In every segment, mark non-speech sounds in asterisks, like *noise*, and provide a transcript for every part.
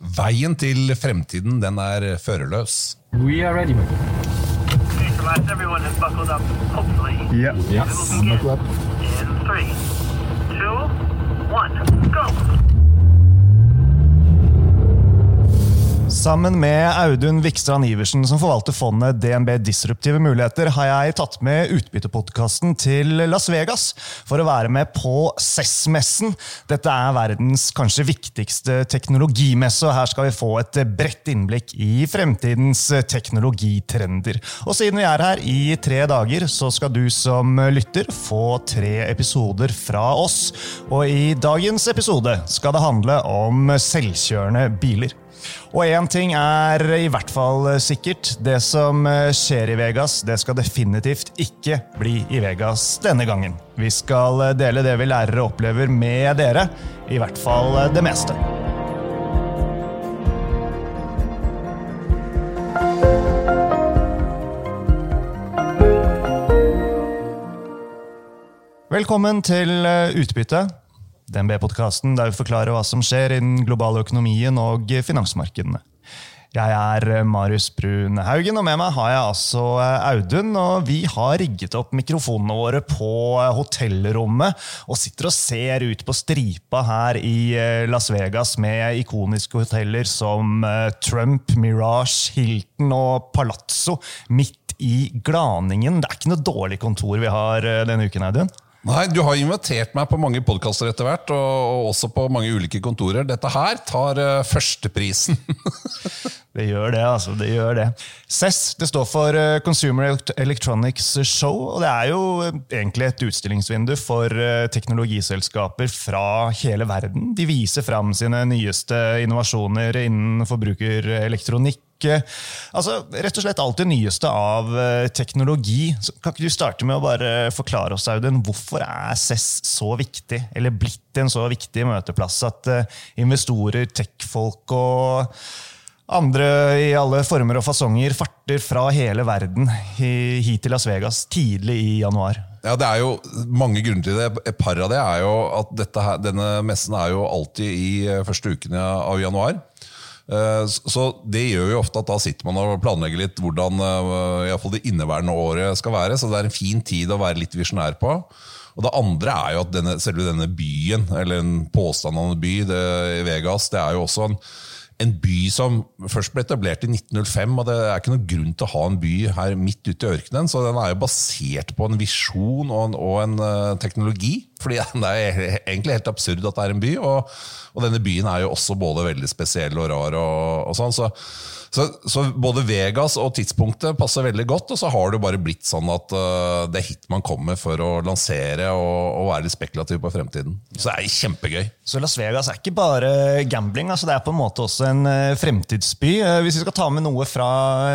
Veien til fremtiden den er førerløs. We are ready. Okay, Yes. buckled up. Yeah. In three, two, one, go! Sammen med Audun Vikstrand Iversen, som forvalter fondet DNB Disruptive muligheter, har jeg tatt med utbyttepodkasten til Las Vegas for å være med på CES-messen. Dette er verdens kanskje viktigste teknologimesse, og her skal vi få et bredt innblikk i fremtidens teknologitrender. Og siden vi er her i tre dager, så skal du som lytter få tre episoder fra oss. Og i dagens episode skal det handle om selvkjørende biler. Og én ting er i hvert fall sikkert. Det som skjer i Vegas, det skal definitivt ikke bli i Vegas denne gangen. Vi skal dele det vi lærer og opplever med dere. I hvert fall det meste. Velkommen til Utbytte. DNB-podkasten der vi forklarer hva som skjer i den globale økonomien og finansmarkedene. Jeg er Marius Brun Haugen, og med meg har jeg altså Audun. og Vi har rigget opp mikrofonene våre på hotellrommet og sitter og ser ut på stripa her i Las Vegas med ikoniske hoteller som Trump, Mirage, Hilton og Palazzo midt i glaningen. Det er ikke noe dårlig kontor vi har denne uken, Audun? Nei, Du har invitert meg på mange podkaster etter hvert, og også på mange ulike kontorer. Dette her tar uh, førsteprisen. *laughs* det gjør det, altså. det gjør det. CESS det står for Consumer Electronics Show, og det er jo egentlig et utstillingsvindu for teknologiselskaper fra hele verden. De viser fram sine nyeste innovasjoner innen forbrukerelektronikk altså, rett og slett alt det nyeste av teknologi. Så kan ikke du starte med å bare forklare oss, Audun, hvorfor er CESS så viktig, eller blitt en så viktig møteplass at investorer, tech-folk og andre i alle former og fasonger farter fra hele verden hit til Las Vegas tidlig i januar? Ja, Det er jo mange grunner til det. Et par av det er jo at her, denne messen er jo alltid i første ukene av januar. Så Det gjør jo ofte at da sitter man og planlegger litt hvordan i fall det inneværende året skal være. Så det er en fin tid å være litt visjonær på. Og Det andre er jo at denne, selve denne byen, eller en påstand om en by, det, Vegas, det er jo også en, en by som først ble etablert i 1905. og Det er ikke noen grunn til å ha en by her midt ute i ørkenen. Så den er jo basert på en visjon og en, og en uh, teknologi. Fordi *laughs* det er egentlig helt absurd at det er en by. Og, og denne byen er jo også både veldig spesiell og rar. og, og sånn, så så, så, både Vegas og tidspunktet passer veldig godt, og så har det bare blitt sånn at uh, det er hit man kommer for å lansere og, og være litt spekulativ på fremtiden. Så det er kjempegøy. Så Las Vegas er ikke bare gambling, altså det er på en måte også en uh, fremtidsby. Uh, hvis vi skal ta med noe fra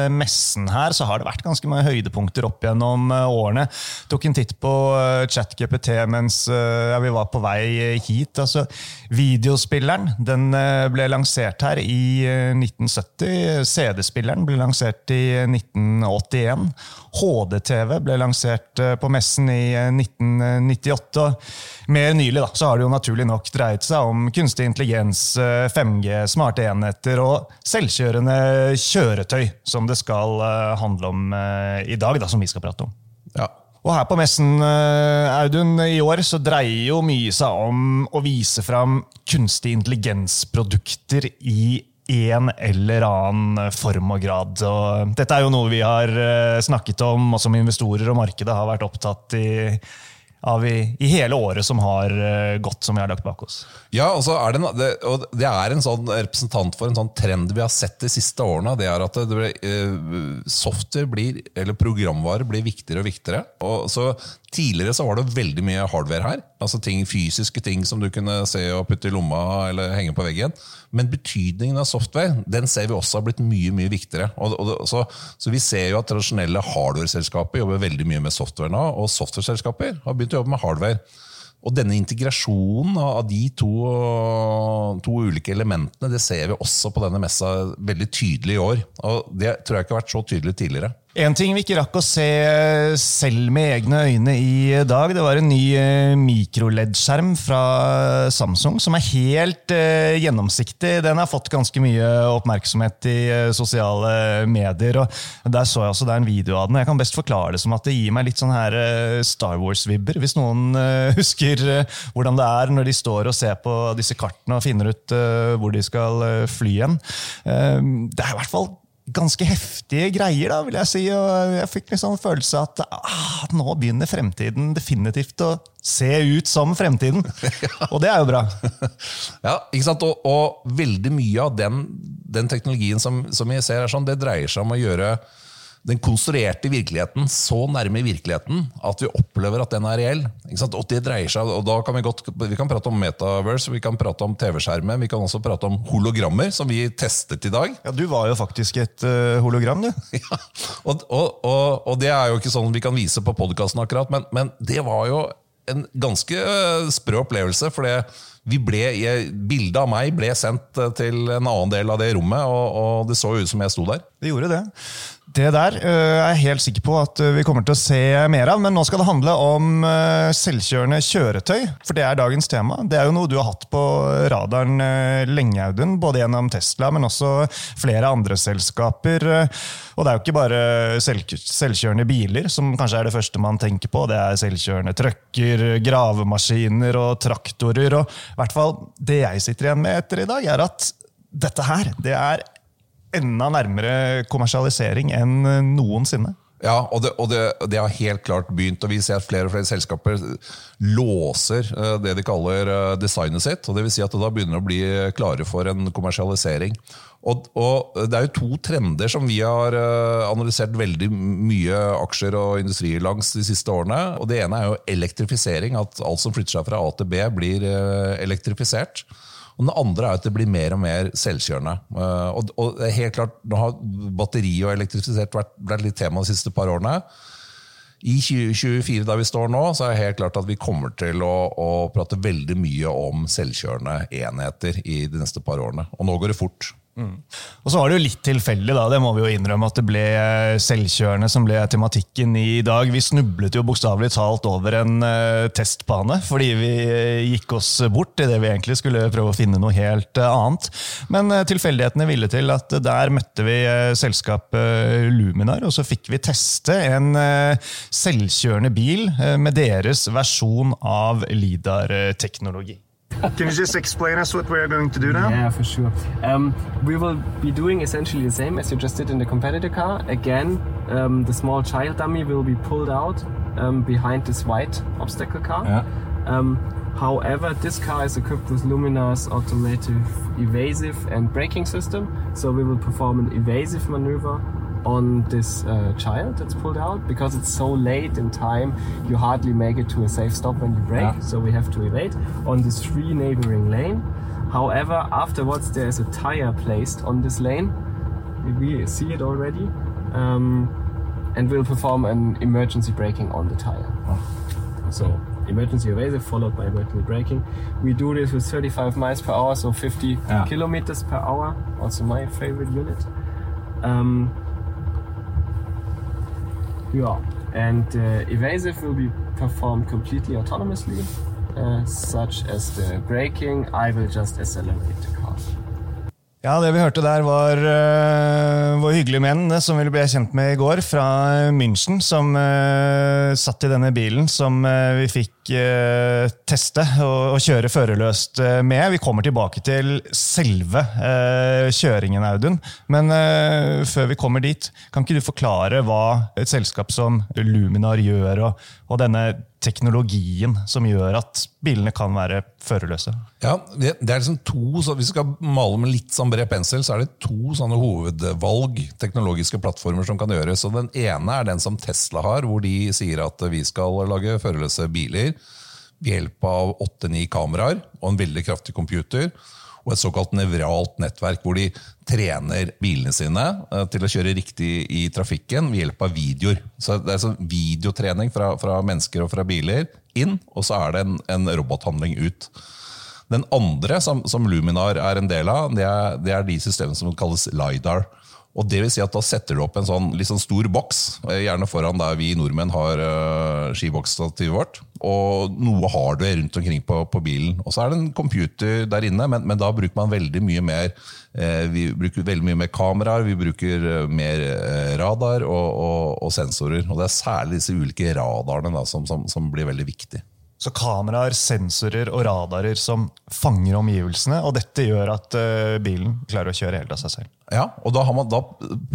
messen her, så har det vært ganske mange høydepunkter opp gjennom årene. Tok en titt på ChatGPT mens ja, vi var på vei hit. altså Videospilleren den ble lansert her i 1970. CD-spilleren ble lansert i 1981. HD-TV ble lansert på messen i 1998. Mer nylig da, så har det jo naturlig nok dreid seg om kunstig intelligens, 5G, smarte enheter og selvkjørende kjøretøy, som det skal handle om i dag, da, som vi skal prate om. Ja. Og her på messen Audun, i år så dreier jo mye seg om å vise fram kunstig intelligensprodukter i en eller annen form og grad. Og dette er jo noe vi har snakket om, og som investorer og markedet har vært opptatt i, av i, i, hele året som har gått, som vi har lagt bak oss. Ja, altså er det, en, det, og det er en sånn representant for en sånn trend vi har sett de siste årene. det er at det ble, software blir, eller programvare blir viktigere og viktigere. Og så Tidligere så var det veldig mye hardware her. altså ting, Fysiske ting som du kunne se og putte i lomma eller henge på veggen. Men betydningen av software den ser vi også har blitt mye mye viktigere. Og, og, så, så, Vi ser jo at tradisjonelle hardware-selskaper jobber veldig mye med software nå. Og software-selskaper har begynt å jobbe med hardware. Og denne integrasjonen av de to, to, ulike elementene det ser vi også på denne messa veldig tydelig i år. Og Det tror jeg ikke har vært så tydelig tidligere. En ting vi ikke rakk å se selv med egne øyne i dag, det var en ny eh, mikroledd-skjerm fra Samsung som er helt eh, gjennomsiktig. Den har fått ganske mye oppmerksomhet i eh, sosiale medier. og Der så jeg også det er en video av den. Jeg kan best forklare det som at det gir meg litt sånn her eh, Star Wars-vibber. Hvis noen eh, *laughs* husker eh, hvordan det er når de står og ser på disse kartene og finner ut eh, hvor de skal eh, fly hen. Eh, Det er i hvert fall ganske heftige greier, da, vil jeg si. Og jeg fikk liksom følelse at ah, nå begynner fremtiden definitivt å se ut som fremtiden. *laughs* Og det er jo bra. Ja, ikke sant? Og, og veldig mye av den, den teknologien som, som jeg ser, er sånn, det dreier seg om å gjøre den konstruerte virkeligheten så nærme virkeligheten at vi opplever at den er reell. Og det dreier seg, og da kan Vi godt, vi kan prate om metaverse, vi kan prate om TV-skjermer, vi kan også prate om hologrammer, som vi testet i dag. Ja, Du var jo faktisk et uh, hologram, du. *laughs* Ja, og, og, og, og det er jo ikke sånn vi kan vise på podkasten, akkurat, men, men det var jo en ganske øh, sprø opplevelse. For det, vi ble, bildet av meg ble sendt til en annen del av det rommet, og, og det så ut som jeg sto der. Det gjorde det. Det der uh, er jeg helt sikker på at øh, vi kommer til å se mer av. Men nå skal det handle om uh, selvkjørende kjøretøy. For det er dagens tema. Det er jo noe du har hatt på radaren uh, lenge, Audun. Både gjennom Tesla, men også flere andre selskaper. Og det er jo ikke bare selv, selvkjørende biler som kanskje er det første man tenker på. Det er selvkjørende trøkker, gravemaskiner og traktorer. Og i hvert fall det jeg sitter igjen med etter i dag, er at dette her, det er enda nærmere kommersialisering enn noensinne. Ja, og, det, og det, det har helt klart begynt, og vi ser at flere og flere selskaper låser eh, det de kaller eh, designet sitt. og det vil si at det da begynner å bli klare for en kommersialisering. Og, og Det er jo to trender som vi har eh, analysert veldig mye aksjer og industrier langs de siste årene. og Det ene er jo elektrifisering, at alt som flytter seg fra A til B, blir eh, elektrifisert. Og den andre er at det blir mer og mer selvkjørende. Eh, Og, og helt klart, Nå har batteri og elektrifisert vært, vært litt tema de siste par årene. I 2024, der vi står nå, så er det helt klart at vi kommer til å, å prate veldig mye om selvkjørende enheter i de neste par årene. Og nå går det fort. Og så var det jo litt tilfeldig, da, det må vi jo innrømme, at det ble eh, selvkjørende som ble tematikken i dag. Vi snublet jo bokstavelig talt over en uh, testbane fordi vi uh, gikk oss bort i det vi egentlig skulle prøve å finne noe helt uh, annet. Men eh, tilfeldighetene ville til at der møtte vi eh, selskapet Luminar, og så fikk vi teste en eh, selvkjørende bil eh, med deres versjon av LIDAR-teknologi. *laughs* Can you just explain us what we're going to do now? Yeah, for sure. Um, we will be doing essentially the same as you just did in the competitor car. Again, um, the small child dummy will be pulled out um, behind this white obstacle car. Um, however, this car is equipped with Luminar's automatic evasive and braking system, so we will perform an evasive maneuver on this uh, child that's pulled out because it's so late in time you hardly make it to a safe stop when you brake Yeah. so we have to evade on this free neighboring lane. However afterwards there's a tire placed on this lane. We see it already um, and we'll perform an emergency braking on the tire. So emergency evasive followed by emergency braking. We do this with 35 miles per hour so 50 Yeah. kilometers per hour also my favorite unit. Um, yeah, and uh, evasive will be performed completely autonomously, uh, such as the braking. I will just accelerate the car. Ja, det vi hørte der var uh, vår hyggelige menn eh, som vi ble kjent med i går, fra München, som uh, satt i denne bilen som uh, vi fikk teste og kjøre førerløst eh, med. Vi kommer tilbake til selve eh, kjøringen, Audun. Men eh, før vi kommer dit, kan ikke du forklare hva et selskap som Luminar gjør, og, og denne teknologien som gjør at bilene kan være førerløse? Ja, det, det er liksom to, så Hvis vi skal male med litt sånn bred pensel, så er det to sånne hovedvalg teknologiske plattformer som kan gjøres. Og Den ene er den som Tesla har, hvor de sier at vi skal lage førerløse biler ved hjelp av åtte-ni kameraer og en veldig kraftig computer. Og et såkalt nevralt nettverk, hvor de trener bilene sine eh, til å kjøre riktig i trafikken ved hjelp av videoer. Så Det er sånn videotrening fra, fra mennesker og fra biler inn, og så er det en, en robothandling ut. Den andre, som, som Luminar er en del av, det er, det er de systemene som kalles LiDAR. Og det vil si at Da setter du opp en sånn, sånn stor boks, eh, gjerne foran der vi nordmenn har uh, skiboksstativet vårt. Og noe har du rundt omkring på, på bilen. Og så er det en computer der inne, men, men da bruker man veldig mye mer eh, vi bruker veldig mye mer kameraer, vi bruker eh, mer eh, radar og, og, og, sensorer. Og Det er særlig disse ulike radarene da, som, som, som blir veldig viktige. Så kameraer, sensorer og radarer som fanger omgivelsene, og dette gjør at uh, bilen klarer å kjøre helt av seg selv. Ja, og da, man, da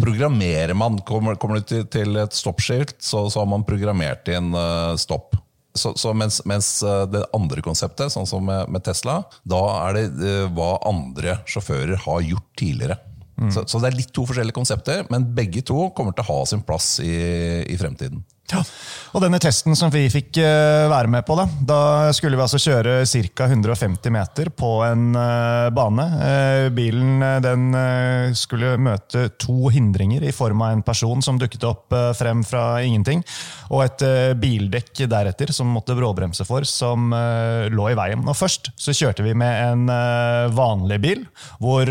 programmerer man Kommer, kommer du til, et stoppskilt, så, så, har man programmert inn uh, stopp. Så, så mens, mens, eh, det andre konseptet, sånn som med, med Tesla, da er det uh, hva andre sjåfører har gjort tidligere. Mm. Så, så, det er litt to forskjellige konsepter, men begge to kommer til å ha sin plass i, i fremtiden. Ja. Og denne testen som vi fikk uh, være med på, da, da skulle vi altså kjøre ca. 150 meter på en uh, bane. Uh, bilen den skulle møte to hindringer i form av en person som dukket opp frem fra ingenting, og et bildekk deretter som måtte bråbremse for, som lå i veien. Og Først så kjørte vi med en vanlig bil, hvor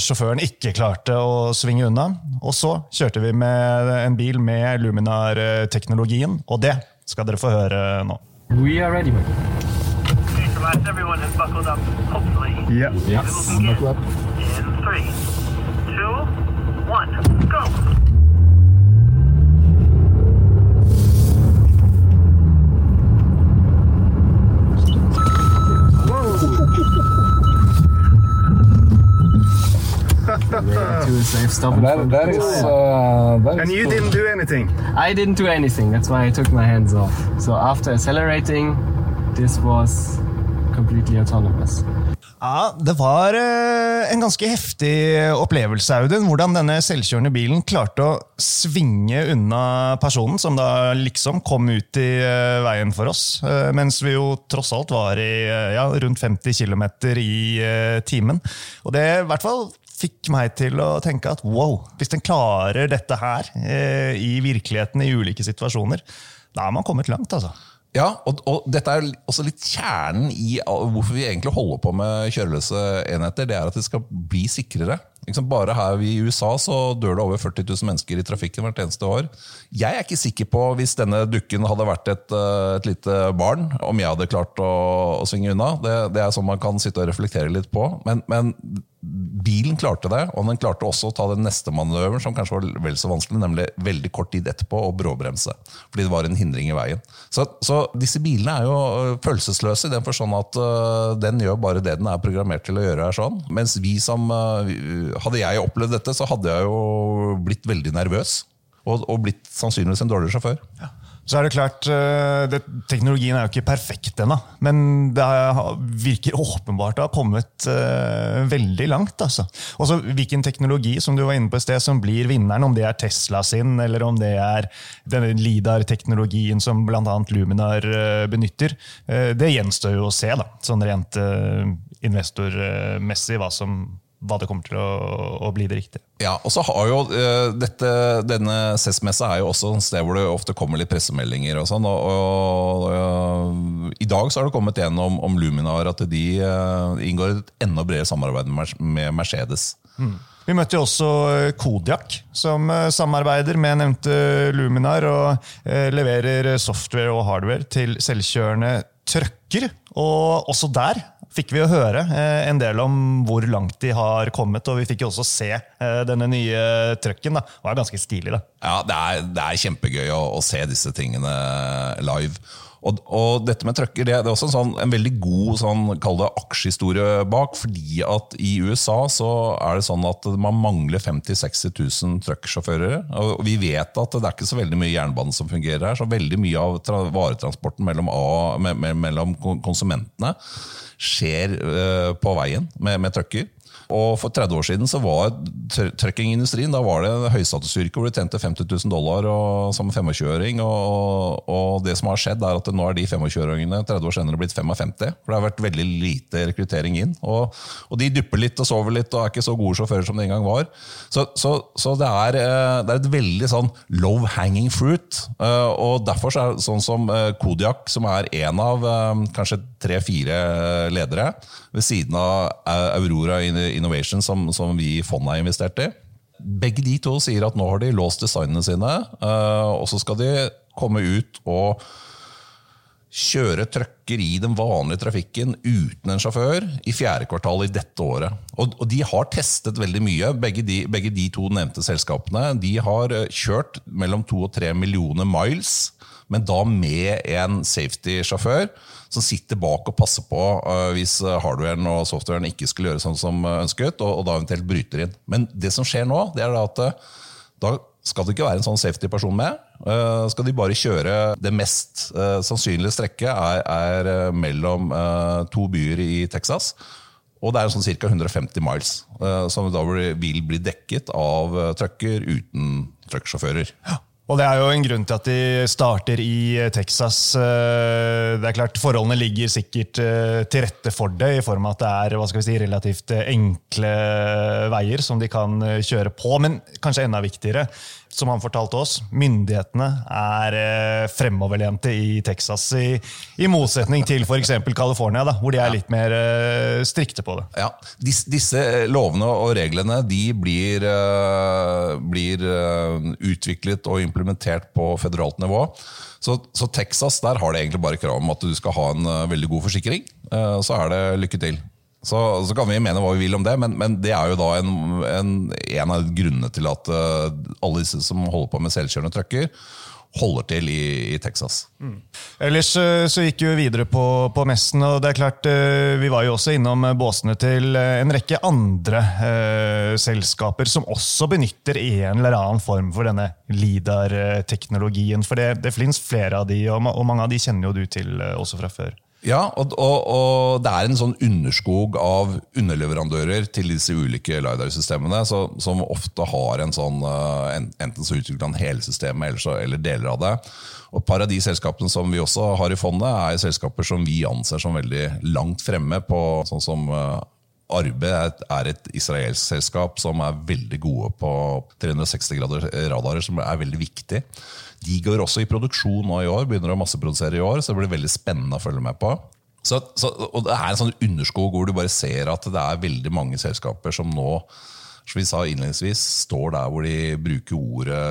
sjåføren ikke klarte å svinge unna. Og så kjørte vi med en bil med Luminar teknologien, og det skal dere få høre nå. We are ready. Okay, so last everyone has buckled up, hopefully. Yeah. Yes. Buckle up. In three, two, one, go! To a safe stop. That, that is, uh, that and is you cool. didn't do anything? I didn't do anything. That's why I took my hands off. So after accelerating, this was completely autonomous. Ja, Det var eh, en ganske heftig opplevelse, Audun. Hvordan denne selvkjørende bilen klarte å svinge unna personen som da liksom kom ut i eh, veien for oss. eh, mens vi jo tross alt var i ja, rundt 50 km i timen. Og det i hvert fall fikk meg til å tenke at wow, hvis den klarer dette her eh, i virkeligheten i ulike situasjoner, da har man kommet langt, altså. Ja, og, og dette er også litt kjernen i hvorfor vi egentlig holder på med kjøreløse enheter. Det er at det skal bli sikrere. Bare her i USA så dør det over 40 000 mennesker i trafikken hvert eneste år. Jeg er ikke sikker på, hvis denne dukken hadde vært et, eh, et lite barn, om jeg hadde klart å, å svinge unna. Det, det, er sånn man kan sitte og reflektere litt på. Men, men bilen klarte det, og den klarte også å ta den neste manøveren, som kanskje var vel så vanskelig, nemlig veldig kort tid etterpå å bråbremse. Fordi det var en hindring i veien. Så, så disse bilene er jo øh, følelsesløse i den forstand at uh, den gjør bare det den er programmert til å gjøre. er sånn. Mens vi som uh, Hadde jeg opplevd dette, så hadde jeg jo blitt veldig nervøs. Og, og blitt sannsynligvis en dårligere sjåfør. Ja. Så er det klart, det, Teknologien er jo ikke perfekt ennå, men det virker åpenbart å ha kommet uh, veldig langt. altså. Også Hvilken teknologi som du var inne på i sted, som blir vinneren, om det er Tesla sin, eller om det er denne LIDAR-teknologien som bl.a. Luminar uh, benytter, uh, det gjenstår jo å se, da, sånn rent investormessig, hva som hva det kommer til å, å, bli det riktige. Ja, og så har jo uh, dette, Denne CES-messa er jo også et sted hvor det ofte kommer litt pressemeldinger. og sånn, og, og uh, I dag så har det kommet en om, Luminar, at de uh, inngår et enda bredere samarbeid med Mercedes. Mm. Vi møtte jo også Kodiak, som samarbeider med nevnte Luminar og leverer software og hardware til selvkjørende trucker. Og også der fikk vi å høre eh, en del om hvor langt de har kommet, og vi fikk jo også se eh, denne nye trucken. Det var ganske stilig. da. Ja, det er, det er kjempegøy å, å, se disse tingene live. Og, og dette med trucker det, det er også en, sånn, en veldig god sånn, aksjehistorie bak. fordi at i USA så er det sånn at man mangler 50 000-60 000 trucksjåfører. Og vi vet at det er ikke så veldig mye jernbane som fungerer her. Så veldig mye av varetransporten mellom, A, me, me, mellom konsumentene skjer uh, på veien med, med trucker. Og For 30 år siden så var truckingindustrien da var det en høystatusyrke hvor du tjente 50 000 dollar og, som 25-åring. Og, og, det som har skjedd er at nå er de 25-åringene 30 år senere blitt 55. For det har vært veldig lite rekruttering inn. Og, og, de dupper litt og sover litt og er ikke så gode sjåfører som de en gang var. Så, så, så det, er, eh, det, er, et veldig sånn low hanging fruit. Eh, og derfor er det sånn som eh, Kodiak, som er en av kanskje tre-fire ledere, ved siden av Aurora Innovation, som, som vi i fondet har investert i. begge de to sier at nå har de låst designene sine, eh, og så skal de komme ut og kjøre trøkker i den vanlige trafikken uten en sjåfør i fjerde kvartal i dette året. Og, og de har testet veldig mye. Begge de, begge de, to nevnte selskapene de har eh, kjørt mellom to og tre millioner miles, men da med en safety-sjåfør som sitter bak og passer på uh, hvis hardwaren og softwaren ikke skulle gjøre sånn som ønsket, og, og da eventuelt bryter inn. Men det som skjer nå, det er at uh, da skal det ikke være en sånn safety-person med. Uh, skal de bare kjøre Det mest sannsynlige strekket er, er mellom to byer i Texas. Og det er sånn ca. 150 miles, som da vil bli dekket av trucker uten trucksjåfører. Ja. Og det er jo en grunn til at de starter i Texas. Det er klart, Forholdene ligger sikkert til rette for det, i form av at det er hva skal vi si, relativt enkle veier som de kan kjøre på. Men kanskje enda viktigere, som han fortalte oss, myndighetene er eh, fremoverlente i Texas. I, i motsetning til f.eks. California, da, hvor de er litt mer eh, strikte på det. Ja, Dis, Disse lovene og reglene de blir, blir utviklet og implementert på føderalt nivå. Så, så, Texas der har det egentlig bare krav om at du skal ha en veldig god forsikring. så er det lykke til. Så, så, kan vi mene hva vi vil om det, men, men det er jo da en, en, en, av grunnene til at uh, alle disse som holder på med selvkjørende trucker, holder til i, i Texas. Mm. Ellers uh, så gikk vi videre på, på, messen, og det er klart uh, vi var jo også innom båsene til en rekke andre selskaper som også benytter en eller annen form for denne LIDAR-teknologien. For det, det finnes flere av de, og, og mange av de kjenner jo du til også fra før. Ja, og, og, og, det er en sånn underskog av underleverandører til disse ulike LiDAR-systemene, som ofte har en sånn uh, Enten så utvikler han hele systemet eller, så, eller, deler av det. Og Et par av de selskapene som vi også har i fondet, er selskaper som vi anser som veldig langt fremme på sånn som uh, Arbe er et israelsk selskap som er veldig gode på 360 grader radarer, som er veldig viktig. De går også i produksjon nå i år, begynner å masseprodusere i år, så det blir veldig spennende å følge med på. Så, så, og Det er en sånn underskog hvor du bare ser at det er veldig mange selskaper som nå som vi sa innledningsvis, står der hvor de bruker ordet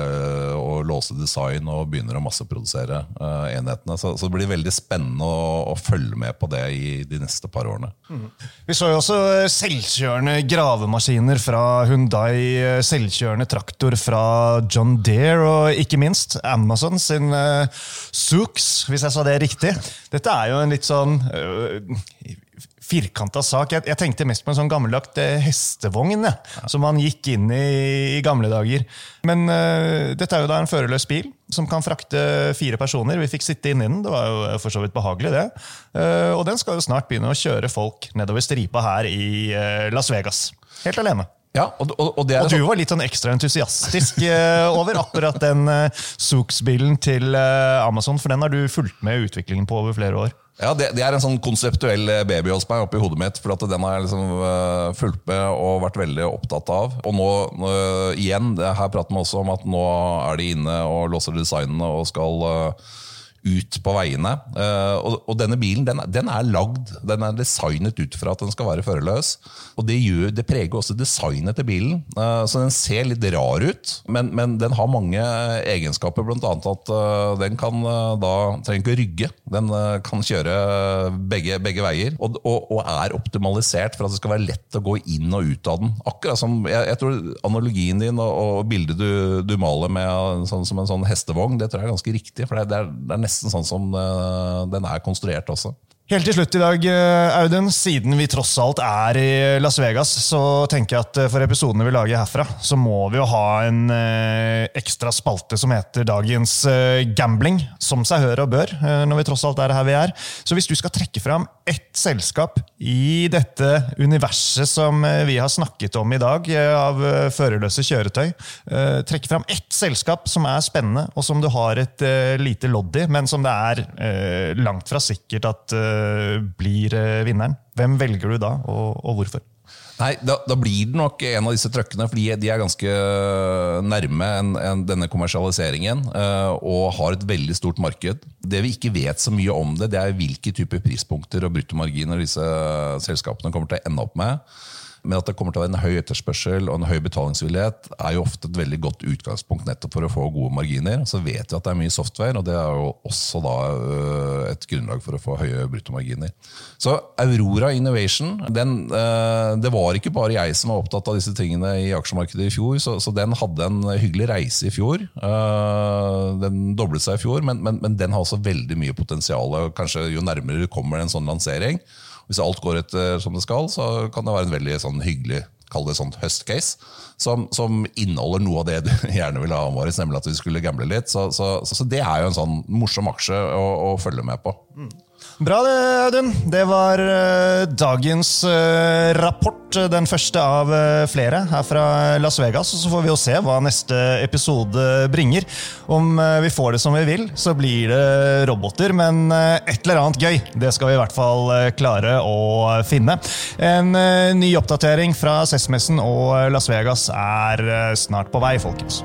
og låser design og begynner å masseprodusere uh, enhetene. Så, så, det blir veldig spennende å, å, følge med på det i de neste par årene. Mm. Vi så jo også selvkjørende gravemaskiner fra Hundai, selvkjørende traktor fra John Deere og ikke minst Amazon sin uh, Zooks, hvis jeg sa det riktig. Dette er jo en litt sånn uh, firkanta sak. Jeg, jeg, tenkte mest på en sånn gammeldags eh, hestevogn ja. som man gikk inn i i gamle dager. Men uh, dette er jo da en førerløs bil som kan frakte fire personer. Vi fikk sitte inni den, det var jo for så vidt behagelig, det. Uh, og den skal jo snart begynne å kjøre folk nedover stripa her i uh, Las Vegas. Helt alene. Ja, og, og, og, og, du var litt sånn ekstra entusiastisk over akkurat den uh, Zooks-bilen til Amazon, for den har du fulgt med utviklingen på over flere år. Ja, det, det, er en sånn konseptuell eh, baby hos meg oppi hodet mitt. For at den har jeg liksom uh, fulgt med og vært veldig opptatt av. Og nå, uh, igjen, her prater vi også om at nå er de inne og låser designene og skal uh, ut på veiene. Uh, og, og, denne bilen den, den, er lagd, den er designet ut fra at den skal være førerløs. Og det, gjør, det preger også designet til bilen. Uh, så den ser litt rar ut, men, men den har mange egenskaper. Blant annet at uh, den kan da trenger ikke å rygge. Den kan kjøre begge, begge veier. Og, og, og, er optimalisert for at det skal være lett å gå inn og ut av den. Akkurat som, jeg, jeg tror Analogien din og, bildet du, du, maler med sånn, som en sånn hestevogn, det tror jeg er ganske riktig. for det er, det er nesten sånn som eh, den er konstruert også. Helt til slutt i dag, eh, Audun, siden vi tross alt er i Las Vegas, så tenker jeg at eh, for episodene vi lager herfra, så må vi jo ha en eh, ekstra spalte som heter Dagens gambling. Som seg hør og bør, når vi tross alt er her vi er. Så hvis du skal trekke fram ett selskap i dette universet som vi har snakket om i dag, av førerløse kjøretøy, trekke fram ett selskap som er spennende, og som du har et lite lodd i, men som det er langt fra sikkert at blir eh, vinneren. Hvem velger du da, og, og hvorfor? Nei, da, da, blir det nok en av disse truckene, fordi de er ganske nærme en, en, denne kommersialiseringen og har et veldig stort marked. Det vi ikke vet så mye om det, det er hvilke typer prispunkter og bruttomarginer disse selskapene kommer til å ende opp med. Men at det kommer til å være en høy etterspørsel og en høy betalingsvillighet, er jo ofte et veldig godt utgangspunkt nettopp for å få gode marginer. Så vet vi at det er mye software, og det er jo også da øh, et grunnlag for å få høye bruttomarginer. Så Aurora Innovation, den, øh, det var ikke bare jeg som var opptatt av disse tingene i aksjemarkedet i fjor, så, så den hadde en hyggelig reise i fjor. Uh, den doblet seg i fjor, men, men, men den har også veldig mye potensial. Kanskje jo nærmere du kommer en sånn lansering, hvis alt går etter som det skal, så kan det være en veldig sånn hyggelig kall det sånn høstcase, som, som, inneholder noe av det du *laughs* gjerne vil ha om nemlig at vi skulle gamble litt. Så, så, så, det er jo en sånn morsom aksje å, å følge med på. Mm. Bra det, Audun. Det var uh, dagens uh, rapport. Den første av flere her fra Las Vegas. Så får vi jo se hva neste episode bringer. Om vi får det som vi vil, så blir det roboter. Men et eller annet gøy, det skal vi i hvert fall klare å finne. En ny oppdatering fra SES-messen og Las Vegas er snart på vei, folkens.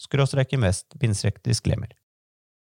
skråstrek invest, bindstrek disclaimer.